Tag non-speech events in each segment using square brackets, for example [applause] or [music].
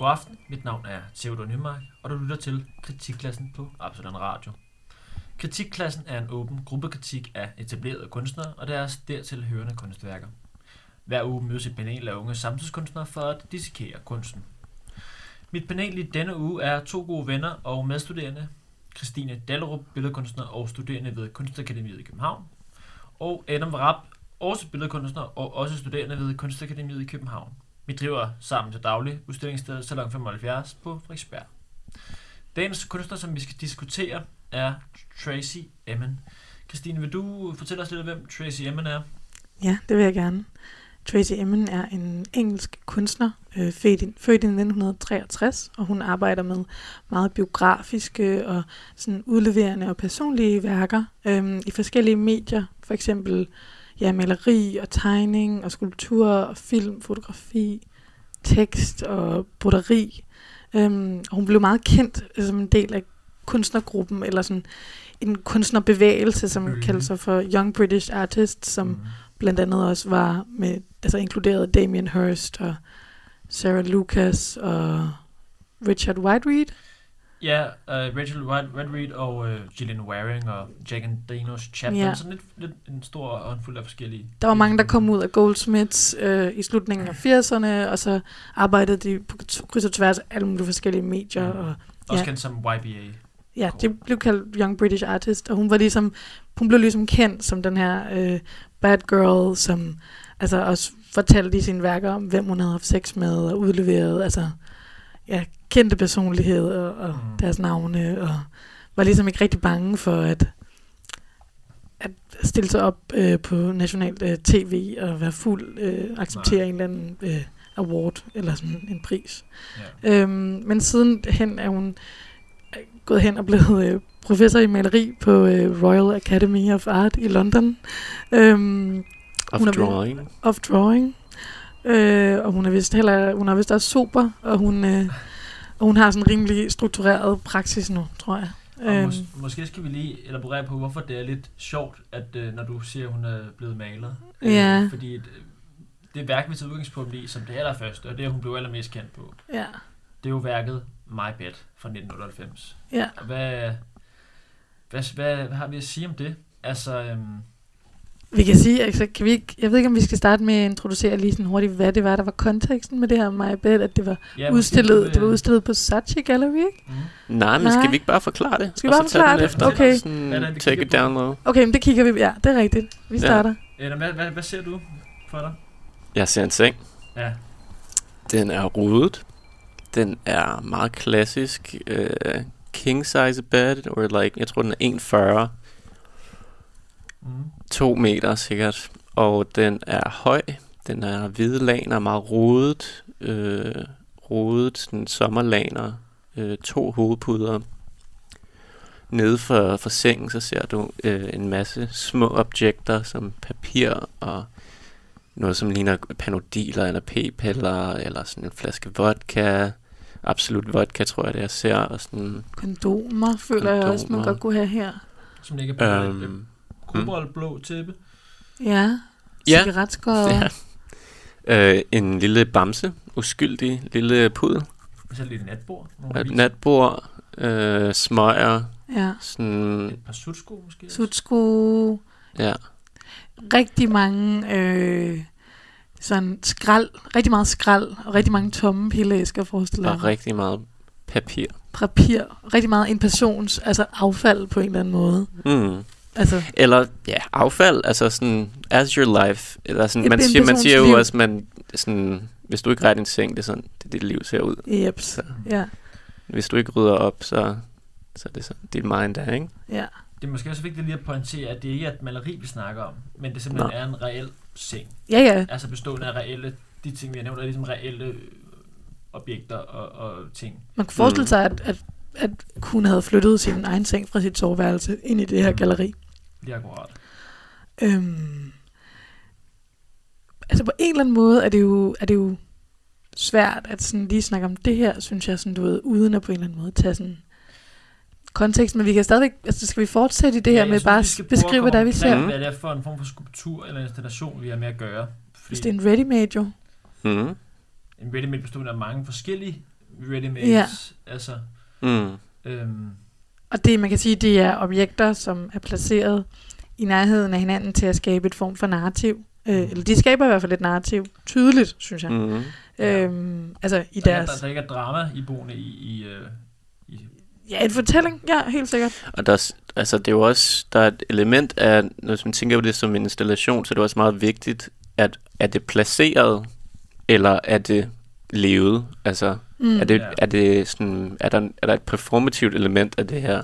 God aften, mit navn er Theodor Nymark, og du lytter til Kritikklassen på Absalon Radio. Kritikklassen er en åben gruppekritik af etablerede kunstnere og deres dertil hørende kunstværker. Hver uge mødes et panel af unge samtidskunstnere for at dissekere kunsten. Mit panel i denne uge er to gode venner og medstuderende, Christine Dallerup, billedkunstner og studerende ved Kunstakademiet i København, og Adam Rapp, også billedkunstner og også studerende ved Kunstakademiet i København. Vi driver sammen til daglig udstillingsstedet Salon 75 på Frederiksberg. Dagens kunstner, som vi skal diskutere, er Tracy Emin. Christine, vil du fortælle os lidt om, hvem Tracy Emin er? Ja, det vil jeg gerne. Tracy Emin er en engelsk kunstner, øh, født, i, født i 1963, og hun arbejder med meget biografiske og sådan udleverende og personlige værker øh, i forskellige medier, for eksempel ja, maleri og tegning og skulptur og film, fotografi, tekst og broderi. Øhm, og hun blev meget kendt som en del af kunstnergruppen, eller sådan en kunstnerbevægelse, som Bølge. kalder sig for Young British Artists, som mm. blandt andet også var med, altså inkluderet Damien Hirst og Sarah Lucas og Richard Whiteread. Ja, uh, Rachel White, Redread og uh, Gillian Waring og Jack and Danos Chapman. Ja. Sådan lidt, lidt en stor håndfuld af forskellige. Der var mange, der kom ud af Goldsmiths øh, i slutningen af 80'erne, og så arbejdede de på kryds og tværs af alle mulige forskellige medier. Mm. Og, Også ja. kendt som YBA. Ja, det blev kaldt Young British Artist, og hun var ligesom, hun blev ligesom kendt som den her øh, bad girl, som altså også fortalte i sine værker om, hvem hun havde haft sex med og udleveret, altså ja, kendte personligheder og, og Mm. deres navne, og var ligesom ikke rigtig bange for at, at stille sig op øh, på nationalt øh, tv og være fuld, øh, acceptere Nej. en eller anden øh, award eller sådan en pris. Ja. Øhm, men siden hen er hun øh, gået hen og blevet øh, professor i maleri på øh, Royal Academy of Art i London. Øhm, Of Hun er drawing. of drawing. Øh, og hun er vist heller, hun er vist også super, og hun, øh, og hun har sådan en rimelig struktureret praksis nu, tror jeg. Og Øhm, mås- måske skal vi lige elaborere på, hvorfor det er lidt sjovt, at uh, når du siger, at hun er blevet maler. Ja. Øh, fordi uh, det værk, vi tager udgangspunkt i, som det allerførste, og det hun blev allermest kendt på, ja, det er jo værket My Bed fra 1998. ja. Og hvad, hvad, hvad, hvad har vi at sige om det? Altså, øhm, Vi kan sige, altså, kan vi ikke, jeg ved ikke, om vi skal starte med at introducere lige sådan hurtigt, hvad det var, der var konteksten med det her My Bed, at det var, ja, udstillet, måske, det var øh, udstillet på Saatchi Gallery, ikke? Mm. Nej, men Nej. skal vi ikke bare forklare det? Skal vi bare forklare det? efter? Okay. Sådan, er det, take it down low. Okay, men det kigger vi, ja, det er rigtigt. Vi Ja. starter. Eller hvad, hvad, hvad ser du for dig? Jeg ser en seng. Ja. Den er rodet. Den er meget klassisk. Uh, king size bed, or like, jeg tror den er 1,40. Mm. 2 meter sikkert. Og den er høj. Den er hvide laner, meget rodet. Øh, rodet, sådan sommerlaner. Øh, to hovedpuder. Nede for, for sengen, så ser du øh, en masse små objekter, som papir og noget, som ligner panodiler eller p-piller, eller sådan en flaske vodka. Absolut vodka, tror jeg, det jeg ser. Og sådan, Kondomer, føler jeg også, man Kondomer. godt kunne have her. Som ligger på um, et øhm, koboldblå tæppe. Ja, Ja. cigaretskåret. ja. Øh, en lille bamse, uskyldig lille pudel. Så lidt natbord. Nogle Et natbord, øh, smøger, ja. sådan, Et par sutsko måske. også. Sutsko, ja, rigtig mange øh, sådan skrald, rigtig meget skrald, og rigtig mange tomme pilleæsker, forestiller jeg og rigtig meget papir. Papir, rigtig meget en persons, altså affald på en eller anden måde. Mm. Altså, Eller, ja, affald, altså sådan, as your life. Eller sådan, man, siger, man siger jo liv. også, man, sådan, hvis du ikke retter din seng, det er sådan, det dit liv ser ud. jeps, Så, ja, hvis du ikke rydder op, så, så er det sådan, dit mind er, ikke? ja. Det er måske også vigtigt lige at pointere, at det ikke er et maleri, vi snakker om, men det simpelthen Nej. er en reel seng. Ja, ja, Altså bestående af reelle, de ting, vi har nævnt, er ligesom reelle øh, objekter og, og ting. man kunne forestille Mm. sig, at, at, at hun havde flyttet sin egen seng fra sit soveværelse ind i det her Mm. galleri. Det er akkurat. Øhm, altså på en eller anden måde er det jo, er det jo svært at sådan lige snakke om det her, synes jeg, sådan, du ved, uden at på en eller anden måde tage sådan kontekst, men vi kan stadigvæk, altså skal vi fortsætte i det her jeg med synes, bare skal beskrive, hvad det er, vi ser? Hvad det er for en form for skulptur eller installation, vi har med at gøre. Fordi Hvis det er en ready-made jo. Mm. en ready-made bestående af mange forskellige ready-made. Ja. Altså, Mm. øhm, Og det, man kan sige, det er objekter, som er placeret i nærheden af hinanden til at skabe et form for narrativ. Øh, eller de skaber i hvert fald et narrativ. Tydeligt, synes jeg. Mm. Mm. Ja. Øhm, altså i der, er, deres... der, der ikke er drama i boende i, i, øh, i Ja, en fortælling. Ja, helt sikkert. Og der, er altså, det er jo også, der er et element af, når man tænker på det som en installation, så er det også meget vigtigt, at er det placeret, eller er det levet? Altså, Mm. er, det, er, det sådan, er, der, er der et performativt element af det her?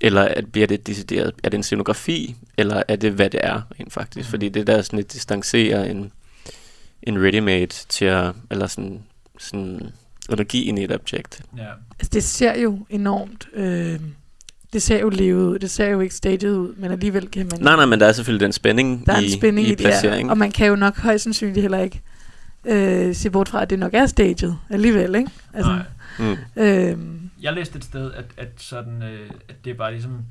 Eller er, bliver det decideret, er det en scenografi, eller er det, hvad det er rent faktisk? Mhm. Fordi det der sådan lidt distancerer en, en ready-made til at, eller sådan, sådan energi ind i et objekt. ja. Altså, det ser jo enormt... Øh, det ser jo levet ud. Det ser jo ikke staged ud, men alligevel kan man... Nej, nej, men der er selvfølgelig den spænding der er i, en spænding i i, det, ja. placeringen. Og man kan jo nok højst sandsynligt heller ikke øh, se bort fra, at det nok er staged alligevel, ikke? Altså, Nej. Mm. øhm, Jeg læste et sted, at, at, sådan, øh, at det var ligesom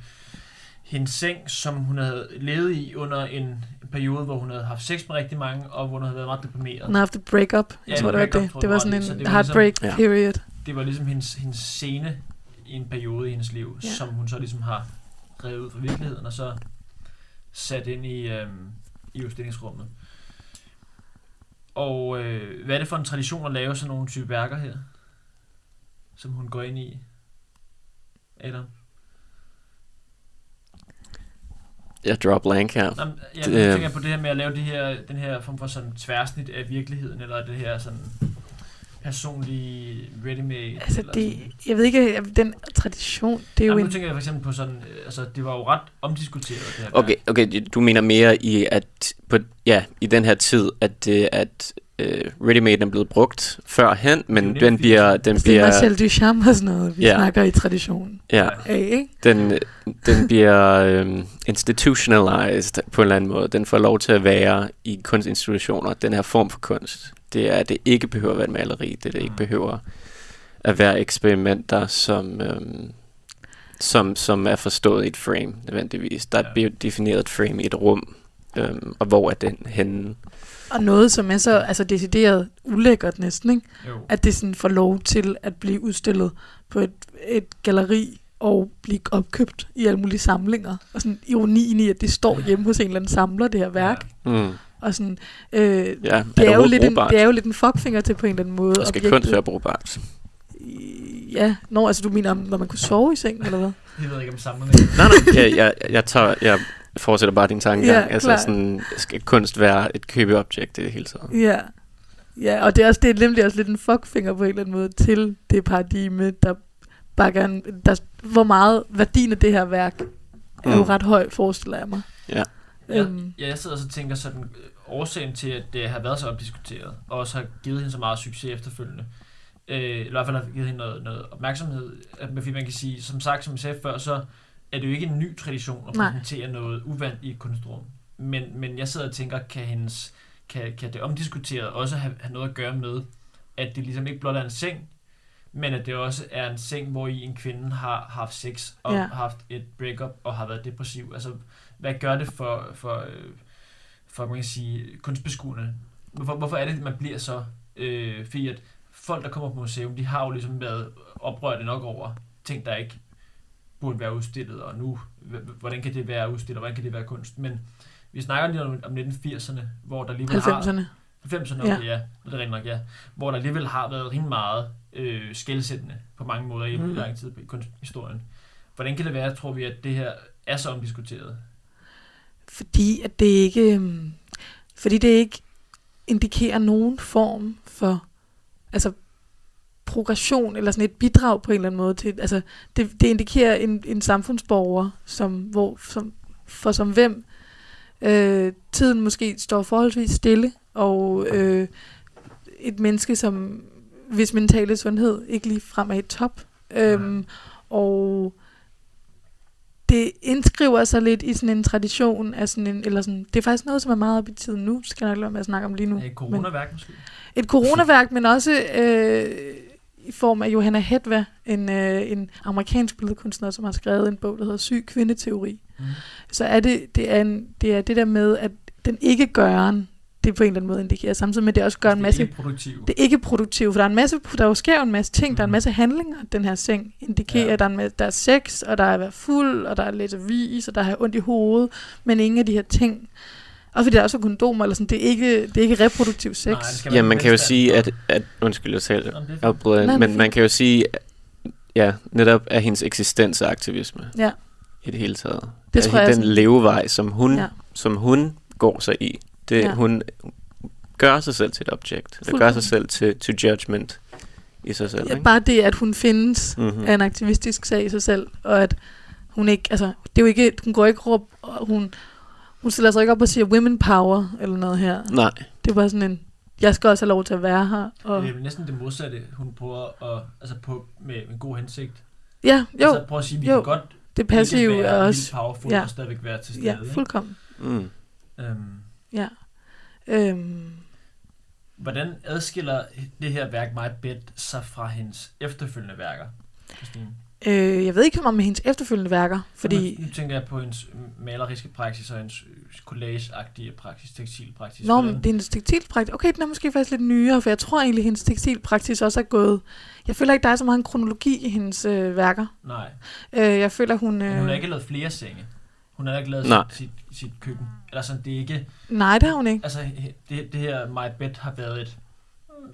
hendes seng, som hun havde levet i under en periode, hvor hun havde haft sex med rigtig mange, og hvor hun havde været meget deprimeret. hun har haft et break-up. Ja, tror, det var det. Det var sådan. Så en det var heartbreak ligesom- period. Det var ligesom hendes, hendes scene i en periode i hendes liv, Ja. ja. som hun så ligesom har revet ud fra virkeligheden, og så sat ind i, øhm, i udstillingsrummet. Og øh, hvad er det for en tradition at lave sådan nogle type værker her? Som hun går ind i? Adam? Jeg drop blank her. Nå, jeg Det, det, øh, tænker på det her med at lave det her, den her form for sådan tværsnit af virkeligheden, eller det her sådan personlige ready-made. Altså, det, sådan. jeg ved ikke, den tradition, det er jo Jamen, en... nu tænker jeg for eksempel på sådan, øh, altså det var jo ret omdiskuteret det her. Okay, okay, du mener mere i at på, ja, i den her tid at det at øh, ready-made er blevet brugt førhen, men Det jo den bliver 1980'erne. den Altså, det er bliver Marcel Duchamp og sådan noget, vi Ja. snakker i traditionen ja, af, ikke? den den bliver øh, institutionalized på en eller anden måde. Den får lov til at være i kunstinstitutioner. Den her form for kunst. Det er at det ikke behøver at være et maleri. Det, det ikke behøver at være eksperimenter som øhm, som, som er forstået i et frame nødvendigvis. Der Ja. bliver defineret et frame i et rum, øhm, og hvor er den henne? Og noget, som er så altså, decideret ulækkert næsten, ikke? Jo. at det sådan får lov til at blive udstillet på et, et galleri og blive opkøbt i alle mulige samlinger. Og sådan ironien i, at det står hjemme hos en eller anden samler, det her værk. Mm. Og sådan, øh, Ja, det, er jo overhovedet lidt en, det er jo lidt en fuckfinger til på en eller anden måde. Og skal objektet. kunst være brugbart? Ja, Nå, altså du mener, når man kunne sove i sengen, eller hvad? Jeg ved ikke om samlerne. Nej, nej, jeg, jeg, jeg, tager, jeg fortsætter bare din tankegang. Ja, altså klart. sådan, skal kunst være et købeobjekt i det hele taget? Ja. Ja, og det er, også, det er nemlig også lidt en fuckfinger på en eller anden måde til det paradigme, der bakker en, der, hvor meget værdien af det her værk er jo Mm. ret høj, forestiller jeg mig. Ja. Øhm, Ja, jeg sidder og så tænker sådan, årsagen til, at det har været så omdiskuteret, og også har givet hende så meget succes efterfølgende, øh, i hvert fald har givet hende noget, noget opmærksomhed, fordi man kan sige, som sagt, som jeg sagde før, så er det jo ikke en ny tradition at Nej. præsentere noget uvandt i et kunstrum. Men, men jeg sidder og tænker, kan, hendes, kan, kan det omdiskuterede også have, have noget at gøre med, at det ligesom ikke blot er en seng, men at det også er en seng, hvor i en kvinde har haft sex og ja. haft et breakup og har været depressiv. Altså, hvad gør det for, for, øh, for man kan sige, kunstbeskuerne? Hvorfor, hvorfor er det, at man bliver så... Øh, fordi at folk, der kommer på museum, de har jo ligesom været oprørte nok over ting, der ikke burde være udstillet, og nu, hvordan kan det være udstillet, og hvordan kan det være kunst? Men vi snakker lige om, om 1980'erne, hvor der alligevel har... 90'erne. 90'erne, Ja. okay, ja. Det er rigtig nok, ja. Hvor der alligevel har været rimelig meget øh, skældsættende på mange måder i mm. lang tid i kunsthistorien. Hvordan kan det være, tror vi, at det her er så omdiskuteret? Fordi at det ikke, øhm, fordi det ikke indikerer nogen form for altså progression eller sådan et bidrag på en eller anden måde til, altså det, det indikerer en, en samfundsborger, som, hvor, som, for som hvem øh, tiden måske står forholdsvis stille, og øh, et menneske, som hvis mentale sundhed ikke lige frem er i top. Øhm, og det indskriver sig lidt i sådan en tradition af sådan en, eller sådan, det er faktisk noget, som er meget op i tiden nu, skal jeg nok lade med at snakke om lige nu. Et coronaværk måske? Et coronaværk, men også øh, i form af Johanna Hedva, en, øh, en amerikansk billedkunstner, som har skrevet en bog, der hedder Syg kvindeteori. Mm. Så er det, det er, en, det er det der med, at den ikke gøren, det på en eller anden måde indikerer, samtidig med, at det også gør en masse... Det er ikke produktivt. Det er ikke produktivt, for der er en masse, der jo sker en masse ting, der er en Mhm. masse handlinger, den her seng indikerer. Ja. Der, er en masse, der er sex, og der er at være fuld, og der er at læse avis, og der er ondt i hovedet, men ingen af de her ting. Og fordi der er også kondomer, eller sådan, det er ikke, det er ikke reproduktiv sex. Nej, Ja, man kan jo sige, at, at undskyld, jeg er fint. afbryder, er men man kan jo sige, ja, netop af hendes eksistens og aktivisme Ja. i det hele taget. Det Af tror jeg den sådan- levevej, som hun, ja. som hun går sig i. Det, Ja. Hun gør sig selv til et objekt. Det gør sig selv til, til judgment i sig selv. Ja, ikke? bare det, at hun findes, Mhm. er en aktivistisk sag i sig selv, og at hun ikke, altså, det er jo ikke, hun går ikke råb, og hun, hun stiller sig ikke op og siger women power, eller noget her. Nej, Det er bare sådan en, jeg skal også have lov til at være her, og Det er næsten det modsatte, hun prøver at, altså på, med en god hensigt. ja, jo, Altså prøv at sige, vi jo. kan godt det passive ikke er være også, powerful ja. og stadigvæk være til stede. ja, ikke? fuldkommen, mm. Øhm, ja. Øhm, hvordan adskiller det her værk My Bed sig fra hendes efterfølgende værker? Christine? øh, jeg ved ikke om hendes efterfølgende værker, fordi, Nu, nu tænker jeg på hendes maleriske praksis og hendes collage-agtige praksis, tekstilpraksis. Nå, men det er hendes tekstilpraksis. Okay, den er måske faktisk lidt nyere, for jeg tror egentlig, hendes tekstilpraksis også er gået... Jeg føler ikke, der er så meget en kronologi i hendes øh, værker. Nej, Øh, jeg føler, hun... men Øh, hun har ikke lavet flere senge. Hun har ikke lavet Nej. sit, sit, sit køkken. Eller sådan, det er ikke... Nej, det har hun ikke. Altså, det, det her My Bed har været et,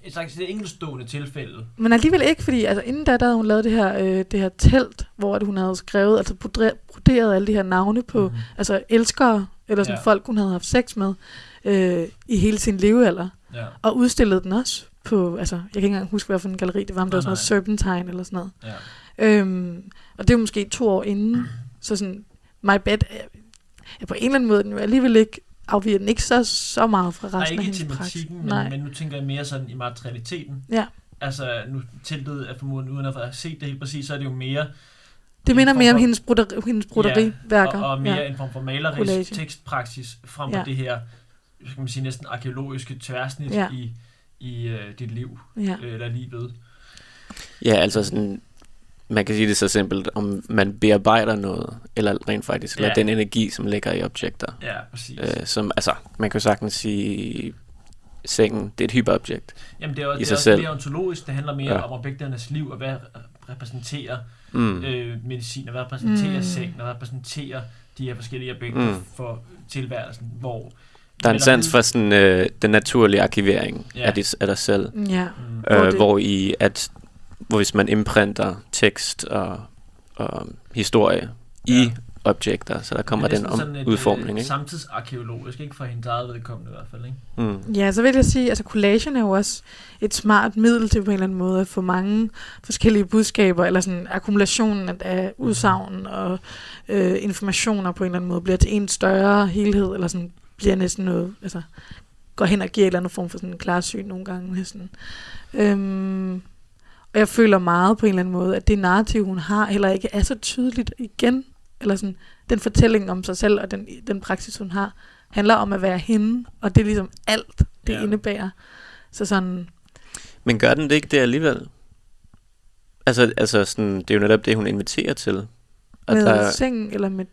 et slags et enkeltstående tilfælde. Men alligevel ikke, fordi altså, inden da, der havde hun lavet det her, øh, det her telt, hvor at hun havde skrevet, altså broderet alle de her navne på, Mhm. altså elskere, eller sådan Ja. folk, hun havde haft sex med, øh, i hele sin levealder. Ja, Og udstillede den også på, altså, jeg kan ikke engang huske, hvad for en galleri det var, om det Nej, var sådan noget Serpentine eller sådan noget. ja. Øhm, og det er måske to år inden, så sådan, my bed, er, på en eller anden måde, den er jo alligevel ikke, afviger den ikke så, så meget fra Nej, resten af ikke i hendes praksis. tematikken, men, Nej, men nu tænker jeg mere sådan i materialiteten. ja. Altså, nu teltet er formodentlig, uden at have set det helt præcis, så er det jo mere... Det minder mere om hendes, broderi, hendes broderiværker. Og, og mere ja. en form for malerisk Collage. tekstpraksis, frem for Ja. det her, skal man sige, næsten arkeologiske tværsnit Ja. i, i uh, dit liv, ja. øh, eller livet. Ja, altså sådan, man kan sige det så simpelt, om man bearbejder noget, eller rent faktisk, eller Ja. den energi, som ligger i objekter. Ja, præcis. Øh, som, altså, man kan jo sagtens sige, sengen, det er et hyperobjekt. Jamen, det er, også, i det er sig også selv. mere ontologisk. Det handler mere Ja. om objekternes liv, og hvad repræsenterer Mm. mm. øh, medicin, og hvad repræsenterer Mm. mm. sengen, og hvad repræsenterer de her forskellige objekter Mm. mm. for tilværelsen, hvor... Der er en sans for sådan, øh, den naturlige arkivering Ja. af, dit, af dig selv. ja. Mm. Hvor Øh, det- hvor i at hvis man imprinter tekst og, og historie i Ja. objekter, så der kommer er den om, sådan et, udformning. Øh, Ikke? samtidsarkeologisk, ikke for hendes eget vedkommende i hvert fald, ikke? Mm. Ja, så vil jeg sige, altså collagen er jo også et smart middel til på en eller anden måde at få mange forskellige budskaber, eller sådan akkumulationen af- udsagn og øh, informationer på en eller anden måde bliver til en større helhed, eller sådan bliver næsten noget, altså går hen og giver en eller anden form for sådan en klarsyn nogle gange næsten. Øhm, og jeg føler meget på en eller anden måde, at det narrativ, hun har, heller ikke er så tydeligt igen, eller sådan, den fortælling om sig selv og den, den praksis, hun har, handler om at være hende, og det er ligesom alt, det Ja. ja. indebærer. Så sådan, Men gør den det ikke det alligevel? Altså, altså sådan, det er jo netop det, hun inviterer til. At, med der, sengen, eller med...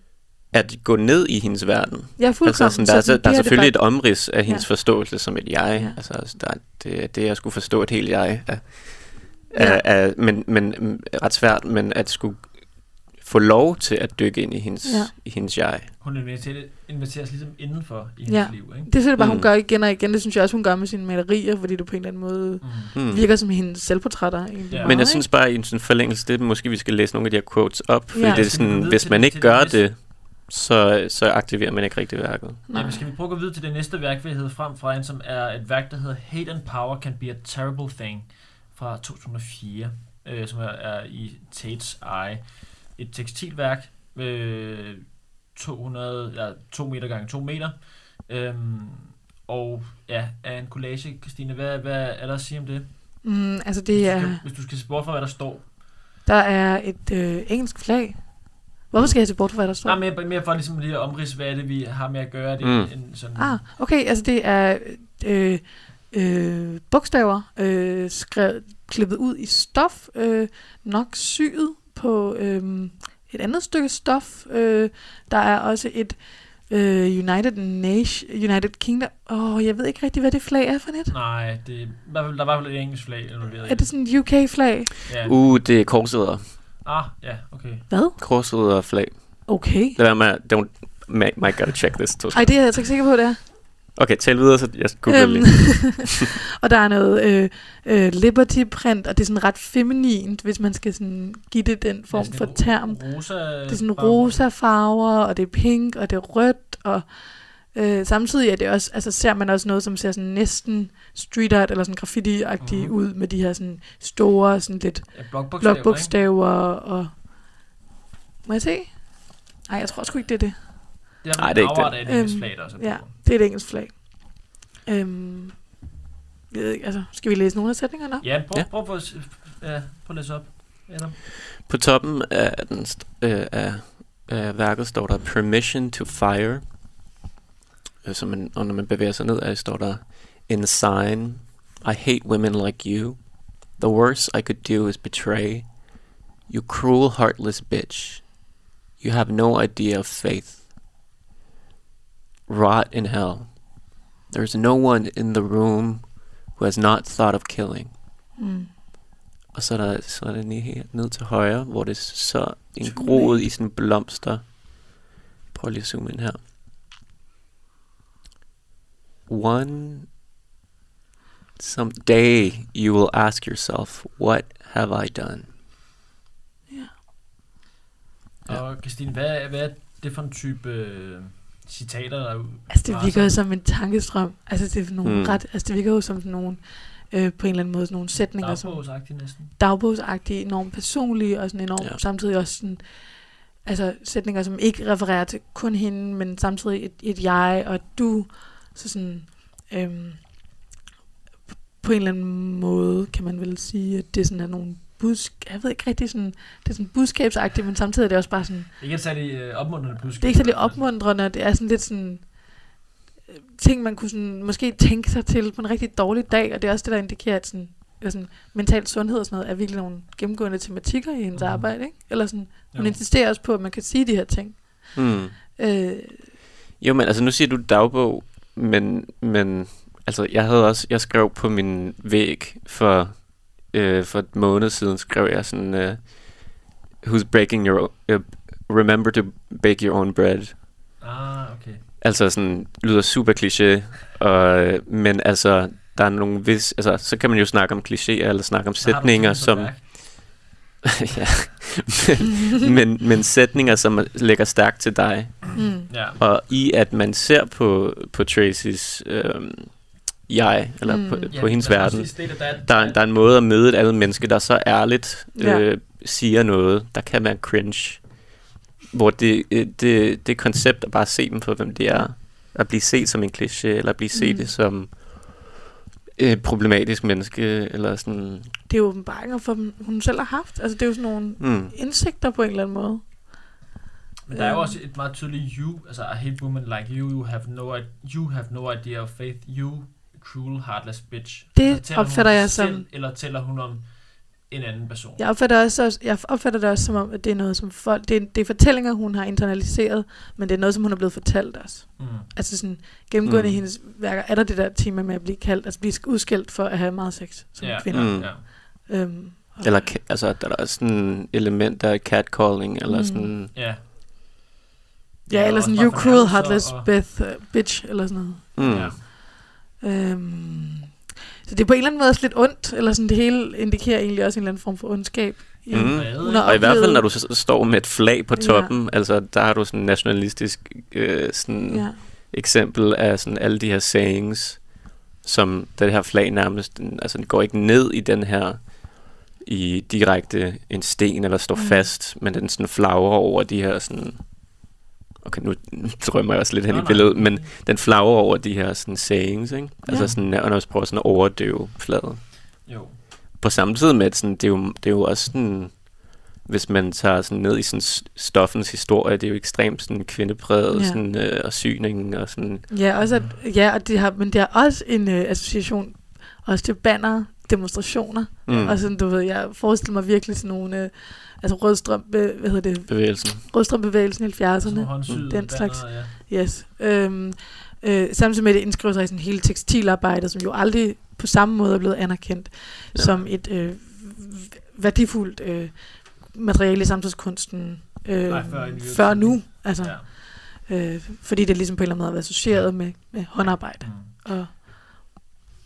at gå ned i hendes verden. Ja, fuldkommen. Altså, sådan, der, er, så så, der er selvfølgelig det et omrids af hendes Ja. forståelse som et jeg. Ja. Altså, der, er- det, det er at skulle forstå et helt jeg. Er, Ja. er, er, men, men mm, ret svært, men at skulle få lov til at dykke ind i hendes, Ja. i hendes jeg. Hun inviterer, inviteres ligesom indenfor i hendes Ja. liv, ikke? Det synes jeg bare, hun Mm. gør igen og igen. Det synes jeg også, hun gør med sine malerier, fordi det på en eller anden måde Mm. Hmm. virker som hendes selvportrætter. Egentlig Ja. meget, Men jeg synes bare, i en sådan forlængelse, det er måske, vi skal læse nogle af de her quotes op. Fordi Ja. det er sådan, hvis man det- ikke det gør det, så, så aktiverer man ikke rigtig værket. Nej. men skal vi prøve at gå videre til det næste værk, vi hedder frem fra en, som er et værk, der hedder Hate and Power Can Be a Terrible Thing fra 2004, øh, som er, er i Tates Eye. Et tekstilværk, øh, 200, ja, 2 meter gange 2 meter. Øhm, og ja, er en collage. Christine, hvad, hvad er der at sige om det? Mm, altså Hvis det du er, skal- Hvis du skal se bort fra, hvad der står. der er et øh, engelsk flag. Hvorfor skal jeg se bort fra, hvad der står? Nej, mere, mere for ligesom lige at omridse, hvad er det, vi har med at gøre. Det mm. en sådan... Ah, okay, altså det er øh, øh, bogstaver øh, skrevet, klippet ud i stof, øh, nok syet på øh, et andet stykke stof. Øh, der er også et øh, United Nation, United Kingdom. Åh, oh, jeg ved ikke rigtig, hvad det flag er for net. Nej, det, er- der var i hvert fald et engelsk flag involveret. Er det sådan et UK-flag? Ja. Uh, det er korsridder. Ah, ja, okay. Hvad? Korsridder flag. Okay. Lad være med, don't, Mike, gotta check this. To Ej, det er jeg altså ikke sikker på, det er. Okay, tal videre, så jeg googler Øhm, lige. [laughs] og der er noget øh, øh, Liberty print, og det er sådan ret feminint, hvis man skal sådan give det den form sådan for en term. Rosa Det er sådan rosa farver, og det er pink, og det er rødt, og øh, samtidig er det også, altså ser man også noget, som ser sådan næsten street art, eller sådan graffiti-agtigt Mhm. mm. ud, med de her sådan store, sådan lidt Ja, blokbogstaver, blokbogstaver, og... Må jeg se? Nej, jeg tror sgu ikke, det er det. ikke? Det er det er det ikke er et Øhm, flag, der er Ja, på. Det er et engelsk flag. Øhm, jeg ved ikke, altså, skal vi læse nogle af sætningerne op? Ja, prøv, Ja. prøv, prøv, at, ja, prøv at læse op. Adam. På toppen af, den, st- øh, af, af værket står der Permission to Fire. Øh, Så man, og når man bevæger sig nedad, står der In sign, I hate women like you. The worst I could do is betray. You cruel, heartless bitch. You have no idea of faith. Rot in hell. There's no one in the room who has not thought of killing. Mm. Og så er der, så er der lige her ned til højre, hvor det er så en groet i sådan blomster. Prøv lige at zoome ind her. One some day you will ask yourself, what have I done? Ja. Og Christine, hvad, hvad er det for en type øh, citater, der er Altså, det virker jo som en tankestrøm. Altså, det, er nogle Mm. ret, altså, det virker jo som sådan nogle, øh, på en eller anden måde, sådan nogle sætninger, dagbogsagtige næsten? dagbogsagtige, enormt personlige, og sådan enormt, ja. samtidig også sådan, altså sætninger, som ikke refererer til kun hende, men samtidig et, et jeg og et du. Så sådan, øhm, på en eller anden måde kan man vel sige, at det sådan er nogle budskab, jeg ved ikke rigtig sådan, det er sådan budskabsagtigt, men samtidig er det også bare sådan, Ikke et særlig øh, opmuntrende budskab. det er ikke særlig opmuntrende, det er sådan lidt sådan øh, ting, man kunne sådan, måske tænke sig til på en rigtig dårlig dag, og det er også det, der indikerer, at sådan, eller sådan, mental sundhed og sådan noget, er virkelig nogle gennemgående tematikker i hendes mm. arbejde, ikke? Eller sådan, hun Jo. insisterer også på, at man kan sige de her ting. Hmm. Øh, Jo, men altså nu siger du dagbog, men, men altså jeg havde også, jeg skrev på min væg for, øh, for et måned siden, skrev jeg sådan, øh, who's breaking your, uh, remember to bake your own bread. Ah, okay. Altså sådan, lyder super kliché, og, øh, men altså, der er nogle vis, altså, så kan man jo snakke om klichéer, eller snakke om Hvad har du sætninger, som, [laughs] ja, men, men, men sætninger, som lægger stærkt til dig, mm, Ja. og i at man ser på, på Tracys øhm, jeg, eller Mm. på, Ja, på hendes verden, der, er- der, er- der er en måde at møde et andet menneske, der så ærligt Ja. øh, siger noget, der kan være cringe. Hvor det, øh, det, det koncept at bare se dem for, hvem de er, at blive set som en kliché, eller at blive set Mm. det som et problematisk menneske, eller sådan... det er jo åbenbaringer for dem, hun selv har haft. Altså, det er jo sådan nogle Mm. indsigter på en eller anden måde. Men der er jo Øhm. også et meget tydeligt you, altså I hate women like you, you have no, you have no idea of faith, you cruel, heartless bitch. Det Altså, opfatter jeg sig som- Selv, eller tæller hun om en anden person? Jeg opfatter, også, jeg opfatter det også som om, at det er noget, som folk, det er, det er fortællinger, hun har internaliseret, men det er noget, som hun er blevet fortalt os. Mm. Altså sådan, gennemgående Mm. i hendes værker, er der det der tema med at blive kaldt, altså blive udskilt for at have meget sex som Ja. kvinder. Mm. Ja. Øhm, og- Eller altså, der er også sådan elementer af catcalling, eller Mm. sådan... ja. Ja, eller sådan, også you cruel, heartless og- Beth, uh, bitch, eller sådan noget. Mm. Ja. Øhm, så det er på en eller anden måde også lidt ondt, eller sådan det hele indikerer egentlig også en eller anden form for ondskab. i- Mm. Har Og i hvert fald, når du så står med et flag på Ja. toppen, altså der har du sådan en nationalistisk øh, sådan Ja. eksempel af sådan alle de her sayings, som det her flag nærmest, den- altså den går ikke ned i den her, i direkte en sten eller står Mm. mm. fast, men den sådan flagrer over de her sådan, okay nu drømmer jeg også lidt hen i billedet, men den flagrer over de her sådan sayings, ikke? Altså Ja. sådan, og når man prøver sådan at overdøve flaget Jo. på samme tid med, at sådan, det, er jo, det er jo også sådan, hvis man tager sådan ned i sådan stoffens historie, det er jo ekstremt sådan kvindepræget, Ja. sådan, øh, og syning og sådan, Ja, også at, ja og det har, men det har også en øh, association også til banner, demonstrationer. Mm. Og sådan, du ved, jeg forestiller mig virkelig sådan nogle, øh, altså rødstrøm, hvad hedder det, bevægelsen. rødstrømbevægelsen i Sådan 70'erne. nogle håndsyede Den banner, slags. Ja. Yes. Øhm, øh, samtidig med at det indskriver sig i sådan hele tekstilarbejdet, som jo aldrig på samme måde er blevet anerkendt Ja. ja. som et øh, værdifuldt øh, materiale i samtidskunsten øh, Nej, før før nu. Altså, Ja. øh, fordi det ligesom på en eller anden måde har været associeret med, med håndarbejde Mm. og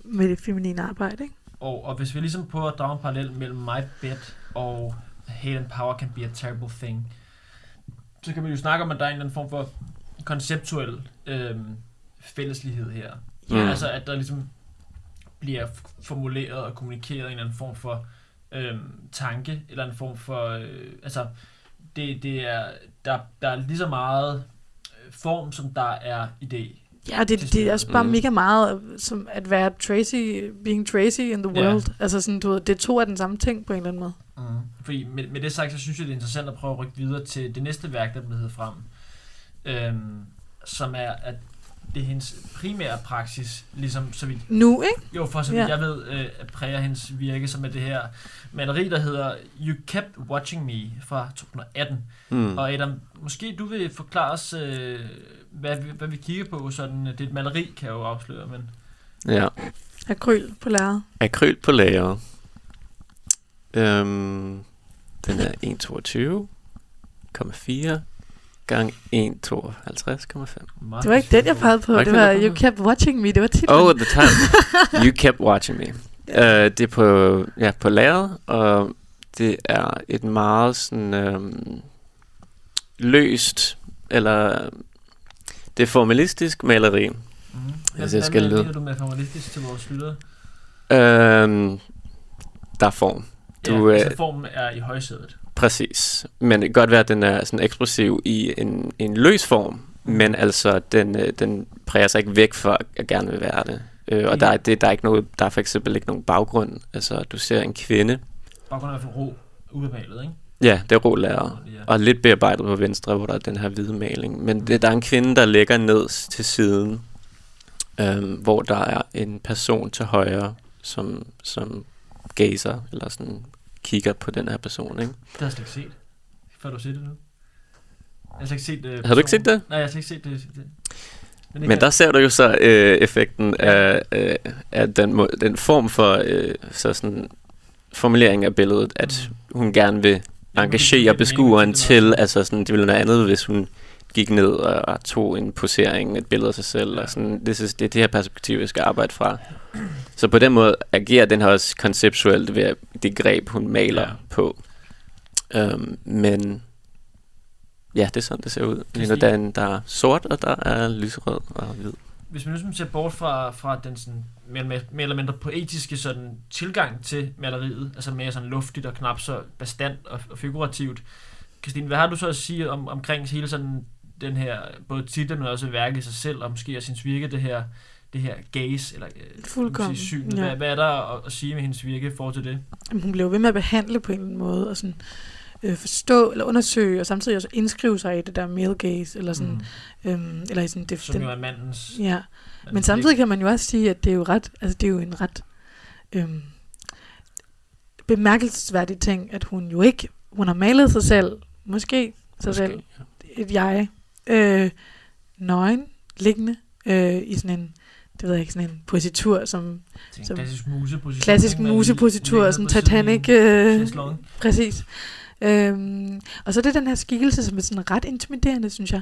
med det feminine arbejde. Ikke? Og, og hvis vi ligesom prøver at drage en parallel mellem My Bed og Hate and Power Can Be a Terrible Thing, så kan man jo snakke om, at der er en eller anden form for konceptuel øhm, fælleslighed her. Mm. Ja. Altså, at der ligesom bliver formuleret og kommunikeret en eller anden form for øhm, tanke, eller en form for... Øh, altså, det, det er, der, der er lige så meget øh, form, som der er idé. Ja, det, det er også bare Mm. mega meget øh, som at være Tracy, being Tracy in the Ja. world. Altså sådan, du ved, det er to af den samme ting på en eller anden måde. Mm. Fordi med, med det sagt, så synes jeg, det er interessant at prøve at rykke videre til det næste værk, der bliver frem. Øhm, som er, at det er hendes primære praksis, ligesom så vidt, Nu, ikke? jo for så vidt Ja. jeg ved, øh, at præger hendes virke, som er det her maleri, der hedder You Kept Watching Me fra 2018. Mm. Og Adam, måske du vil forklare os, øh, hvad, vi, hvad vi kigger på. Sådan, det er et maleri, kan jeg jo afsløre, men Ja. Akryl på lærred. Akryl på lager. Øhm, den er 1,22,4 gang 1,52,5. meget Det var ikke den, jeg pegede på. Var Det var You Kept Watching Me. Det var titlen. Oh, the time. You kept watching me. [laughs] Uh, det er på, ja, på lageret, og det er et meget sådan øhm, løst, eller det er formalistisk maleri. Mm. Altså, jeg skal hvad mener du med formalistisk til vores lyttere? Øhm, der er form. Du, Du, ja, øh, altså formen er i højsædet. Præcis. Men det kan godt være, at den er sådan ekspressiv i en, en løs form, men altså, den, øh, den præger sig ikke væk for at gerne vil være det. Øh, og der er, det, der, er ikke noget, der er for eksempel ikke nogen baggrund. Altså, du ser en kvinde. Baggrunden er ude af malet, ikke? Ja, det er rå lærer. Ja. Og lidt bearbejdet på venstre, hvor der er den her hvide maling. Men det, der er en kvinde, der ligger ned til siden, øhm, hvor der er en person til højre, som, som gazer, eller sådan kigger på den her person, ikke? Det har jeg slet ikke set. Før du set det nu. Jeg har slet ikke set det. Har du ikke set det? Nej, jeg har slet ikke set det. det. det Men der ser du jo så øh, effekten af, øh, af den, må, den form for øh, så sådan formulering af billedet, at Mm. hun gerne vil engagere beskueren til, altså sådan, det ville noget andet, hvis hun gik ned og, og tog en posering, et billede af sig selv, Ja. og sådan, det, er, det er det her perspektiv, jeg skal arbejde fra. Så på den måde agerer den her også konceptuelt ved det greb, hun maler Ja. på. Um, men ja, det er sådan, det ser ud. Christine? Der er, en, der er sort, og der er lyserød og hvid. Hvis man ligesom ser bort fra, fra den sådan, mere, mere, eller mindre poetiske sådan, tilgang til maleriet, altså mere sådan luftigt og knap så bastant og, og figurativt. Christine, hvad har du så at sige om, omkring hele sådan den her, både titlen, men også værket i sig selv, og måske også hendes virke, det her, det her gaze, eller øh, Fuldkommen, sige, syn. ja. Hvad, hvad er der at, at sige med hendes virke forhold til det? Jamen, hun blev ved med at behandle på en eller anden måde, og sådan, øh, forstå eller undersøge, og samtidig også indskrive sig i det der male gaze, eller sådan, mm. øhm, eller i sådan, det, Som jo er mandens... ja. mandens Men samtidig kan man jo også sige, at det er jo ret, altså det er jo en ret øhm, bemærkelsesværdig ting, at hun jo ikke, hun har malet sig selv, måske sig Måske, selv, et jeg, øh, nøgen, liggende øh, i sådan en, det ved jeg ikke, sådan en positur, som en som- klassisk museposition. klassisk musepositur, siden Titanic, en øh, præcis. Øhm, og så er det den her skikkelse, som er sådan ret intimiderende, synes jeg.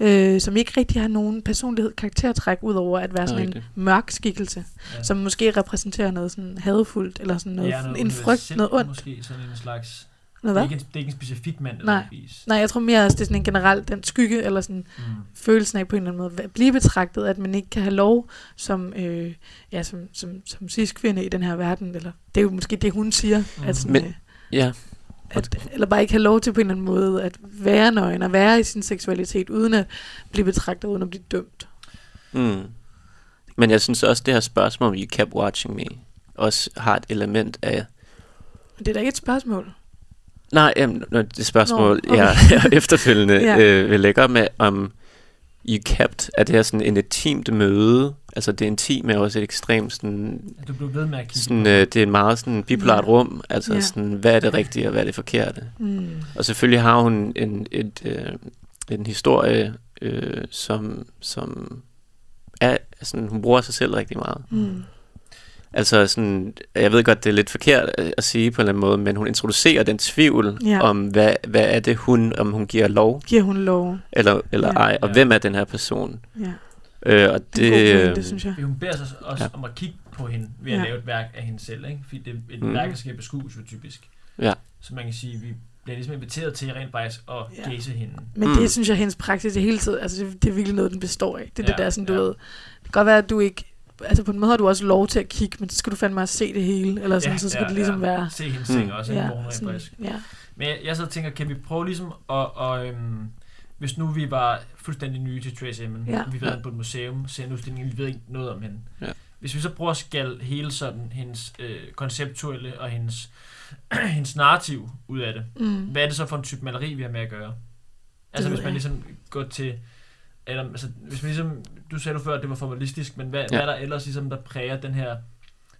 Øh, som ikke rigtig har nogen personlighed, karaktertræk, ud over at være sådan en rigtigt. mørk skikkelse, Ja. som måske repræsenterer noget sådan hadefuldt, eller sådan noget, Ja, ja, en frygt, noget ondt. Måske sådan en slags... Noget det, er hvad? ikke en, det er ikke en specifik mand, Nej. nødvendigvis. Nej, jeg tror mere også, det er sådan en generelt, den skygge, eller sådan Mm. følelsen af på en eller anden måde, at blive betragtet, at man ikke kan have lov som, øh, ja, som, som, som cis-kvinde i den her verden, eller det er jo måske det, hun siger, Mm. at sådan, Men- øh, Ja, at, eller bare ikke have lov til på en eller anden måde at være nøgen og være i sin seksualitet, uden at blive betragtet, uden at blive dømt. Mm. Men jeg synes også, det her spørgsmål om You Kept Watching Me også har et element af... Men det er da ikke et spørgsmål. Nej, jamen, nå, det spørgsmål, Nå, okay. jeg, jeg [laughs] efterfølgende [laughs] Ja. øh, vil lægge med, om You Kept, er det her sådan en intimt møde? Altså det intime er også et ekstremt sådan... Du blev ved med at kigge sådan øh, det. det er et meget sådan bipolart Ja. rum. Altså Ja. sådan, hvad er det rigtige og hvad er det forkerte? Mm. Og selvfølgelig har hun en, et, øh, en historie øh, som, som er, sådan, hun bruger sig selv rigtig meget. Mm. Altså sådan, jeg ved godt, det er lidt forkert at at sige på en eller anden måde, men hun introducerer den tvivl Ja. om, hvad, hvad er det hun, om hun giver lov, Giver hun lov? eller, eller Ja. ej, og Ja. hvem er den her person. Ja. Øh, og Det, det, det, pointe, øh, synes jeg. Hun beder sig også Ja. om at kigge på hende ved at Ja. lave et værk af hende selv, ikke? Fordi det, et Mm. mm. værk, der skal beskues jo typisk. Ja. Så man kan sige, at vi bliver ligesom inviteret til rent faktisk at Ja. gæse hende. Men Mm. det synes jeg, hendes praksis det hele tiden, altså det, det er virkelig noget, den består af. Det er ja, det der, sådan, du ja. ved, det kan godt være, at du ikke, altså på en måde har du også lov til at kigge, men så skal du fandme også se det hele, eller sådan, så skal det ligesom være, Se hendes Mm. ting også, ikke? ja, sådan, ja, Men jeg, jeg så tænker, kan vi prøve ligesom at, og, øhm, hvis nu vi var fuldstændig nye til Trace Emin, Ja. vi var på et museum, ser en udstilling, vi ved ikke noget om hende. Ja. Hvis vi så prøver at skal hele sådan hendes øh, konceptuelle og hendes, [clears throat] hendes narrativ ud af det, mm. hvad er det så for en type maleri, vi har med at gøre? Altså ved hvis man ligesom går til, eller altså, hvis man ligesom, du sagde du før, at det var formalistisk, men hvad, Ja. hvad er der ellers ligesom, der præger den her,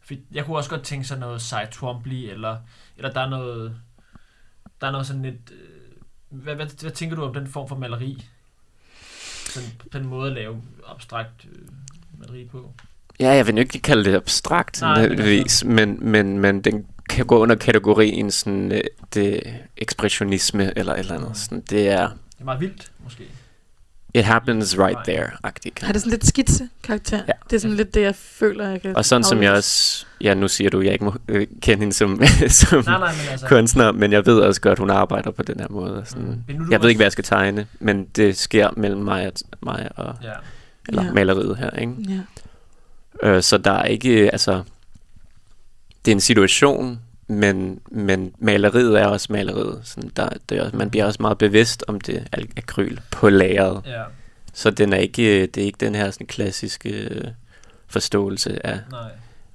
for jeg kunne også godt tænke sig noget Cy Twombly, eller, eller der er noget, der er noget sådan lidt, øh, hvad, hvad, hvad tænker du om den form for maleri? Sådan, den måde at lave abstrakt øh, maleri på. Ja, jeg vil ikke kalde det abstrakt, Nej, men nødvendigvis, men, men, men den kan gå under kategorien sådan, øh, det ekspressionisme eller et eller andet. Mm. Sådan, det er Det er meget vildt, måske. It happens right Nej. there-agtigt. Har det sådan lidt skitse-karakter? Ja. Det er sådan lidt det, jeg føler, jeg kan Og sådan som jeg også, ja nu siger du, jeg ikke må øh, kende hende som, [laughs] som Nej, nej, men altså... kunstner, men jeg ved også godt, hun arbejder på den her måde. Sådan. Mm. Jeg ved ikke, hvad jeg skal tegne, men det sker mellem mig og, mig og Ja. eller Ja. maleriet her. Ikke? Ja. Øh, så der er ikke, altså, det er en situation, men, men maleriet er også maleriet. Sådan der, det er, man bliver også meget bevidst om det akryl på lageret. Ja, Så den er ikke, det er ikke den her sådan klassiske øh, forståelse af, nej.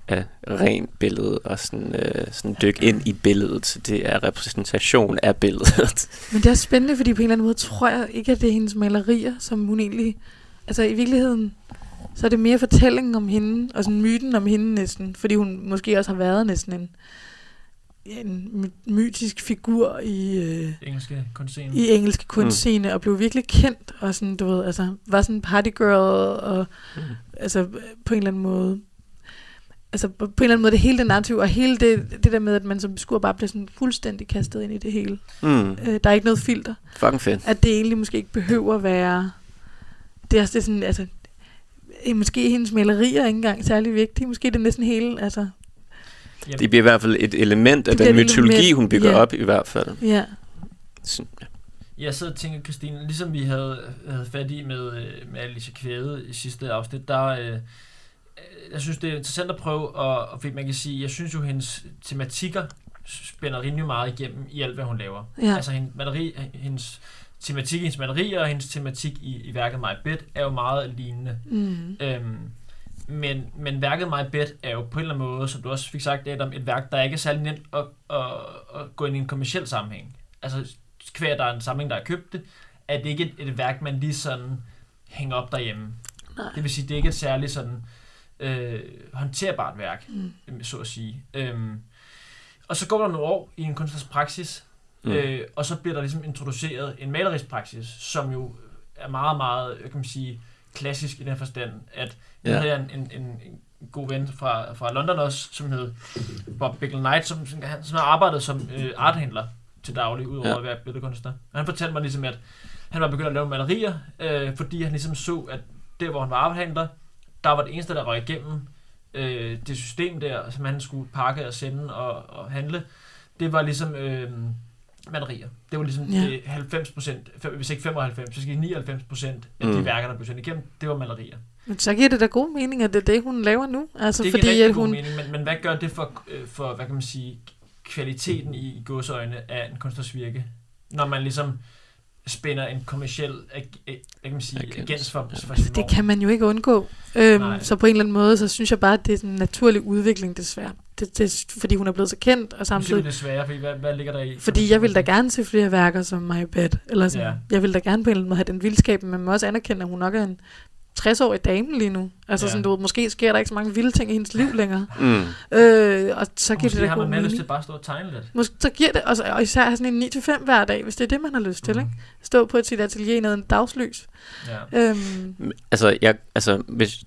af rent billede og sådan, øh, sådan dyk ind i billedet. Det er repræsentation af billedet. [laughs] Men det er spændende, fordi på en eller anden måde tror jeg ikke, at det er hendes malerier, som hun egentlig... Altså i virkeligheden, så er det mere fortællingen om hende, og sådan myten om hende næsten, fordi hun måske også har været næsten en, en my- mytisk figur i, øh, Engelske kunstscene. i engelske kunstscene, og blev virkelig kendt, og sådan, du ved, altså, var sådan en partygirl, og Mm. altså på en eller anden måde, altså på en eller anden måde, det hele det narrativ, og hele det, det der med, at man som beskuer bare bliver sådan fuldstændig kastet ind i det hele. Mm. Øh, der er ikke noget filter Fucking fedt. at det egentlig måske ikke behøver at være... Det er, også det er sådan, altså... Måske hendes malerier er ikke engang særlig vigtige. Måske er det næsten hele, altså... Jamen, Det bliver i hvert fald et element af Det den mytologi, element, hun bygger ja. op i hvert fald. Ja, Sådan, ja. Jeg sidder og tænker, Christine, ligesom vi havde, havde fat i med, øh, med Alicia Kvæde i sidste afsnit, der, øh, jeg synes, det er interessant at prøve, og, og fordi man kan sige, jeg synes jo, hendes tematikker spænder rimelig meget igennem i alt, hvad hun laver. Ja. Altså hendes, maleri, hendes tematik i hendes malerier og hendes tematik i, i værket My Bed er jo meget lignende. mm. Øhm, men, men værket My Bed er jo på en eller anden måde, som du også fik sagt, Adam, et værk, der ikke er særlig nemt at, at, at gå ind i en kommersiel sammenhæng. Altså, hver der er en samling, der har købt det, er det ikke et, et værk, man lige sådan hænger op derhjemme. Nej. Det vil sige, det er ikke et særligt sådan øh, håndterbart værk, Mm. så at sige. Øhm, og så går der nogle år i en kunstners praksis, Mm. øh, og så bliver der ligesom introduceret en malerisk praksis, som jo er meget, meget, kan man sige, klassisk i den forstand, at jeg Ja. havde en, en, en, en god ven fra, fra London også, som hed Bob Bickle Knight, som, som, han, som har arbejdet som øh, arthandler til daglig, udover Ja. ja. at være billedkunstner. Og han fortalte mig ligesom, at han var begyndt at lave malerier, øh, fordi han ligesom så, at der, hvor han var arthandler, der var det eneste, der røg igennem øh, det system der, som han skulle pakke og sende og, og handle, det var ligesom øh, malerier. Det var ligesom Ja. ja. 90 procent, hvis ikke 95, så skal 99 procent af mm. De værker, der blev sendt igennem, det var malerier. Men så giver det da god mening, at det er det, hun laver nu. Altså, det fordi giver at hun... mening, men, men hvad gør det for, øh, for, hvad kan man sige, kvaliteten i, i godsøjne af en kunstners virke, når man ligesom spænder en kommersiel ag, kan man sige, Agens, agens for, for sin det kan man jo ikke undgå. Øhm, Nej. så på en eller anden måde, så synes jeg bare, at det er en naturlig udvikling, desværre. Det, det, fordi hun er blevet så kendt, og samtidig... det svære, fordi hvad, hvad ligger der i? Fordi jeg vil da gerne se flere værker som My Bed. Eller sådan. Ja. Jeg vil da gerne på en eller anden måde have den vildskab, men man må også anerkende, at hun nok er en 60-årig dame lige nu. Altså Ja. sådan, du ved, måske sker der ikke så mange vilde ting i hendes liv længere. Mm. Øh, og så Og giver det måske da har god man mere lyst til mening. bare at stå og tegne lidt. Måske, så giver det, og, så, og især have sådan en 9-5 hver dag, hvis det er det, man har lyst til. Mhm. Ikke? Stå på et sit atelier nede i en dagslys. Ja. Øhm, Altså, jeg, altså hvis,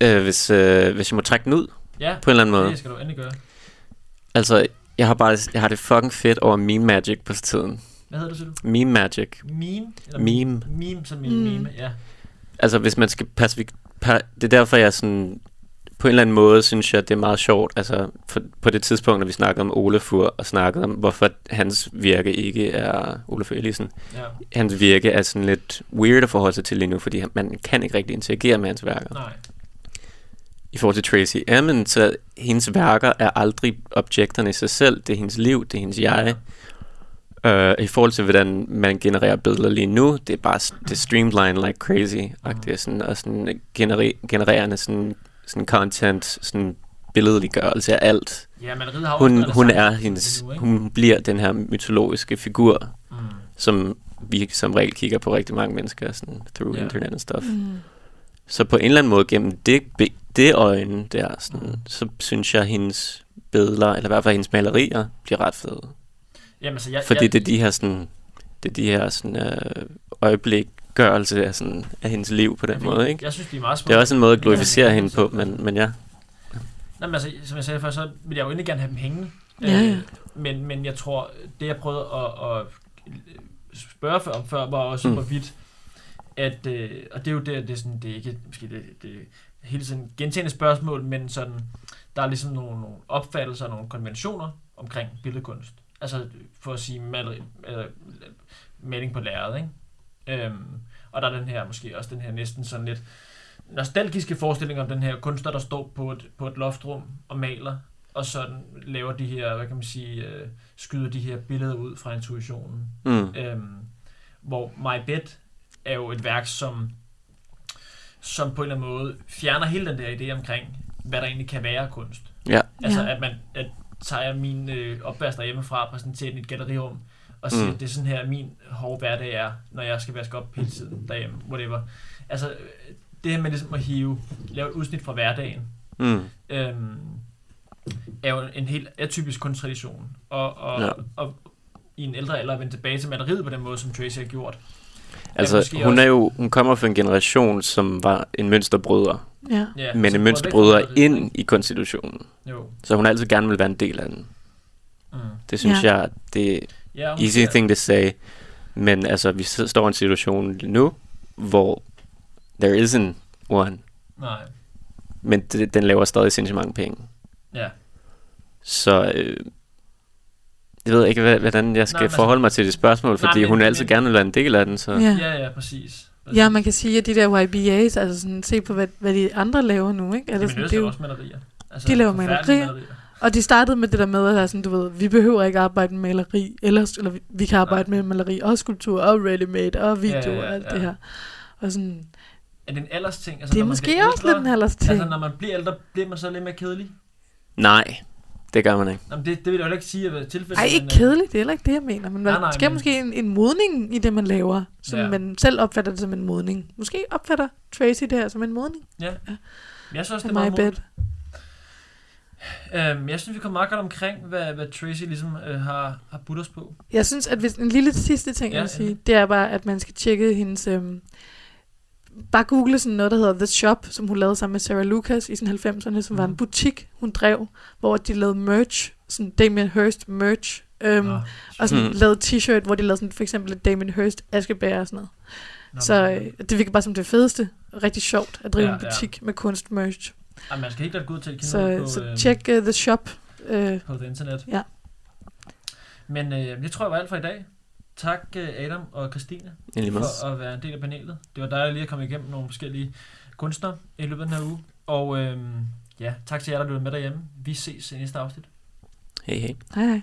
øh, hvis, øh, hvis jeg må trække den ud Ja, på en eller anden måde. det skal du endelig gøre. Altså, jeg har bare jeg har det fucking fedt over meme magic på tiden. Hvad hedder det, siger du? Meme magic. Meme? Eller Meme. Meme som meme, Mm. meme, ja. Altså, hvis man skal passe... Per, det er derfor, jeg sådan... På en eller anden måde synes jeg, det er meget sjovt. Altså, for, på det tidspunkt, når vi snakkede om Olafur, og snakkede om, hvorfor hans virke ikke er... Olafur Elisen. ja. Hans virke er sådan lidt weird at forholde sig til lige nu, fordi han- man kan ikke rigtig interagere med hans værker. Nej. I forhold til Tracy Emin, så hendes værker er aldrig objekterne i sig selv. Det er hendes liv, det er hendes jeg. Uh, I forhold til, hvordan man genererer billeder lige nu, det er bare det streamlined like crazy. Og det er sådan, og sådan genere- genererende sådan, sådan content, sådan billedliggørelse af alt. Ja, maleriet har også Hun, hun er hendes, hun bliver den her mytologiske figur, Mm. som vi som regel kigger på rigtig mange mennesker sådan, through Ja. internet and stuff. mm, Så på en eller anden måde gennem det, det øjne der, sådan, Mm. så synes jeg, at hendes billeder, eller i hvert fald hendes malerier, bliver ret fede. Jamen, så jeg, Fordi jeg, det er de her sådan, det er de her sådan, øh, øjeblikgørelse af, sådan, af hendes liv på den jeg, måde, ikke? Jeg synes, de er meget smukke. Det er også en måde at glorificere hende på, men, men ja. Nå, men altså, som jeg sagde før, så vil jeg jo egentlig gerne have dem hængende. Ja, ja. Øh, men, men jeg tror, det jeg prøvede at, at spørge før, om før, var også, Mm. hvorvidt, at, øh, og det er jo det, det er, sådan, det er ikke, måske det, det er hele tiden gentagende spørgsmål, men sådan, der er ligesom nogle, nogle opfattelser og nogle konventioner omkring billedkunst. Altså, for at sige maleri, eller, maling på lærred, ikke? Øhm, og der er den her, måske også den her næsten sådan lidt nostalgiske forestilling om den her kunstner, der står på et, på et loftrum og maler, og sådan laver de her, hvad kan man sige, øh, skyder de her billeder ud fra intuitionen. Mm. Øhm, hvor My Bed er jo et værk, som, som på en eller anden måde fjerner hele den der idé omkring, hvad der egentlig kan være kunst. Ja. Altså, Ja. at man at tager min øh, opvask derhjemmefra og præsenterer den i et gallerirum, og siger, Mm. det er sådan her, min hårde hverdag er, når jeg skal vaske op hele tiden derhjemme, whatever. Altså, det her med ligesom at hive, lave et udsnit fra hverdagen, Mm. øhm, er jo en helt atypisk kunsttradition. Og, og, Ja. og i en ældre alder vende tilbage til maleriet på den måde, som Tracy har gjort. Altså, måske hun er jo, hun kommer fra en generation, som var en mønsterbryder, ja. Ja, men en mønsterbryder ind i konstitutionen. Jo. Så hun altid gerne vil være en del af den. Mm. Det synes Ja. jeg, det er Ja, easy ser- thing to say. Men altså, vi står i en situation nu, hvor there isn't one. Nej, Men det, den laver stadig sindssygt mange penge. ja. Så øh, jeg ved ikke, hvad- hvordan jeg skal Nej, men altså- forholde mig til det spørgsmål, fordi men- hun altid men- gerne vil være en del af den. Så. Ja. Ja, ja, præcis. Præcis. ja, man kan sige, at de der YBA's, altså sådan, se på, hvad, hvad de andre laver nu, ikke? Altså, sådan, benytter det er jo også malerier. Altså, De laver forfærdelige malerier. og de startede med det der med, at sådan, du ved, vi behøver ikke arbejde med maleri, ellers, eller vi, kan arbejde Nej. med maleri og skulptur og ready-made og video Ja, ja, ja, og alt ja. det her. Og sådan, Er det en alders ting? Altså, det er når man måske bliver også lidt en alders ting. Altså, når man bliver ældre, bliver man så lidt mere kedelig? Nej, det gør man ikke. Jamen, det, det vil jeg jo ikke sige at være tilfældet. Ej, ikke men, øh, kedeligt, det er heller ikke det, jeg mener. Men Nej, der nej, sker men- måske en, en modning i det, man laver, som Ja. man selv opfatter det som en modning. Måske opfatter Tracy det her som en modning Ja. Men Jeg synes også, det er meget bed. Øhm, jeg synes, vi kommer meget godt omkring, hvad, hvad Tracy ligesom øh, har, har budt os på. Jeg synes, at hvis en lille sidste ting, Ja, jeg vil sige, det er bare, at man skal tjekke hendes... Øhm, bare google sådan noget, der hedder The Shop, som hun lavede sammen med Sarah Lucas i sådan 90'erne, som var en Mhm. butik, hun drev, hvor de lavede merch, sådan Damien Hirst merch, øhm, Nå, og sådan Mhm. lavede t-shirt, hvor de lavede sådan for eksempel et Damien Hirst askebær og sådan noget. nå, Så øh, det virker bare som det fedeste. Rigtig sjovt at drive Ja, en ja. butik med kunstmerch. Ej, man skal helt klart gå ud til at kigge Så, på, så øhm, tjek uh, The Shop. Uh, på det internet. Ja. Men øh, det tror jeg var alt for i dag. Tak øh, Adam og Christine for at være en del af panelet. Det var dejligt lige at komme igennem nogle forskellige kunstnere i løbet af den her uge. Og øhm, ja, tak til jer, der lyttede med derhjemme. Vi ses i næste afsnit. Hej hej. hej hej.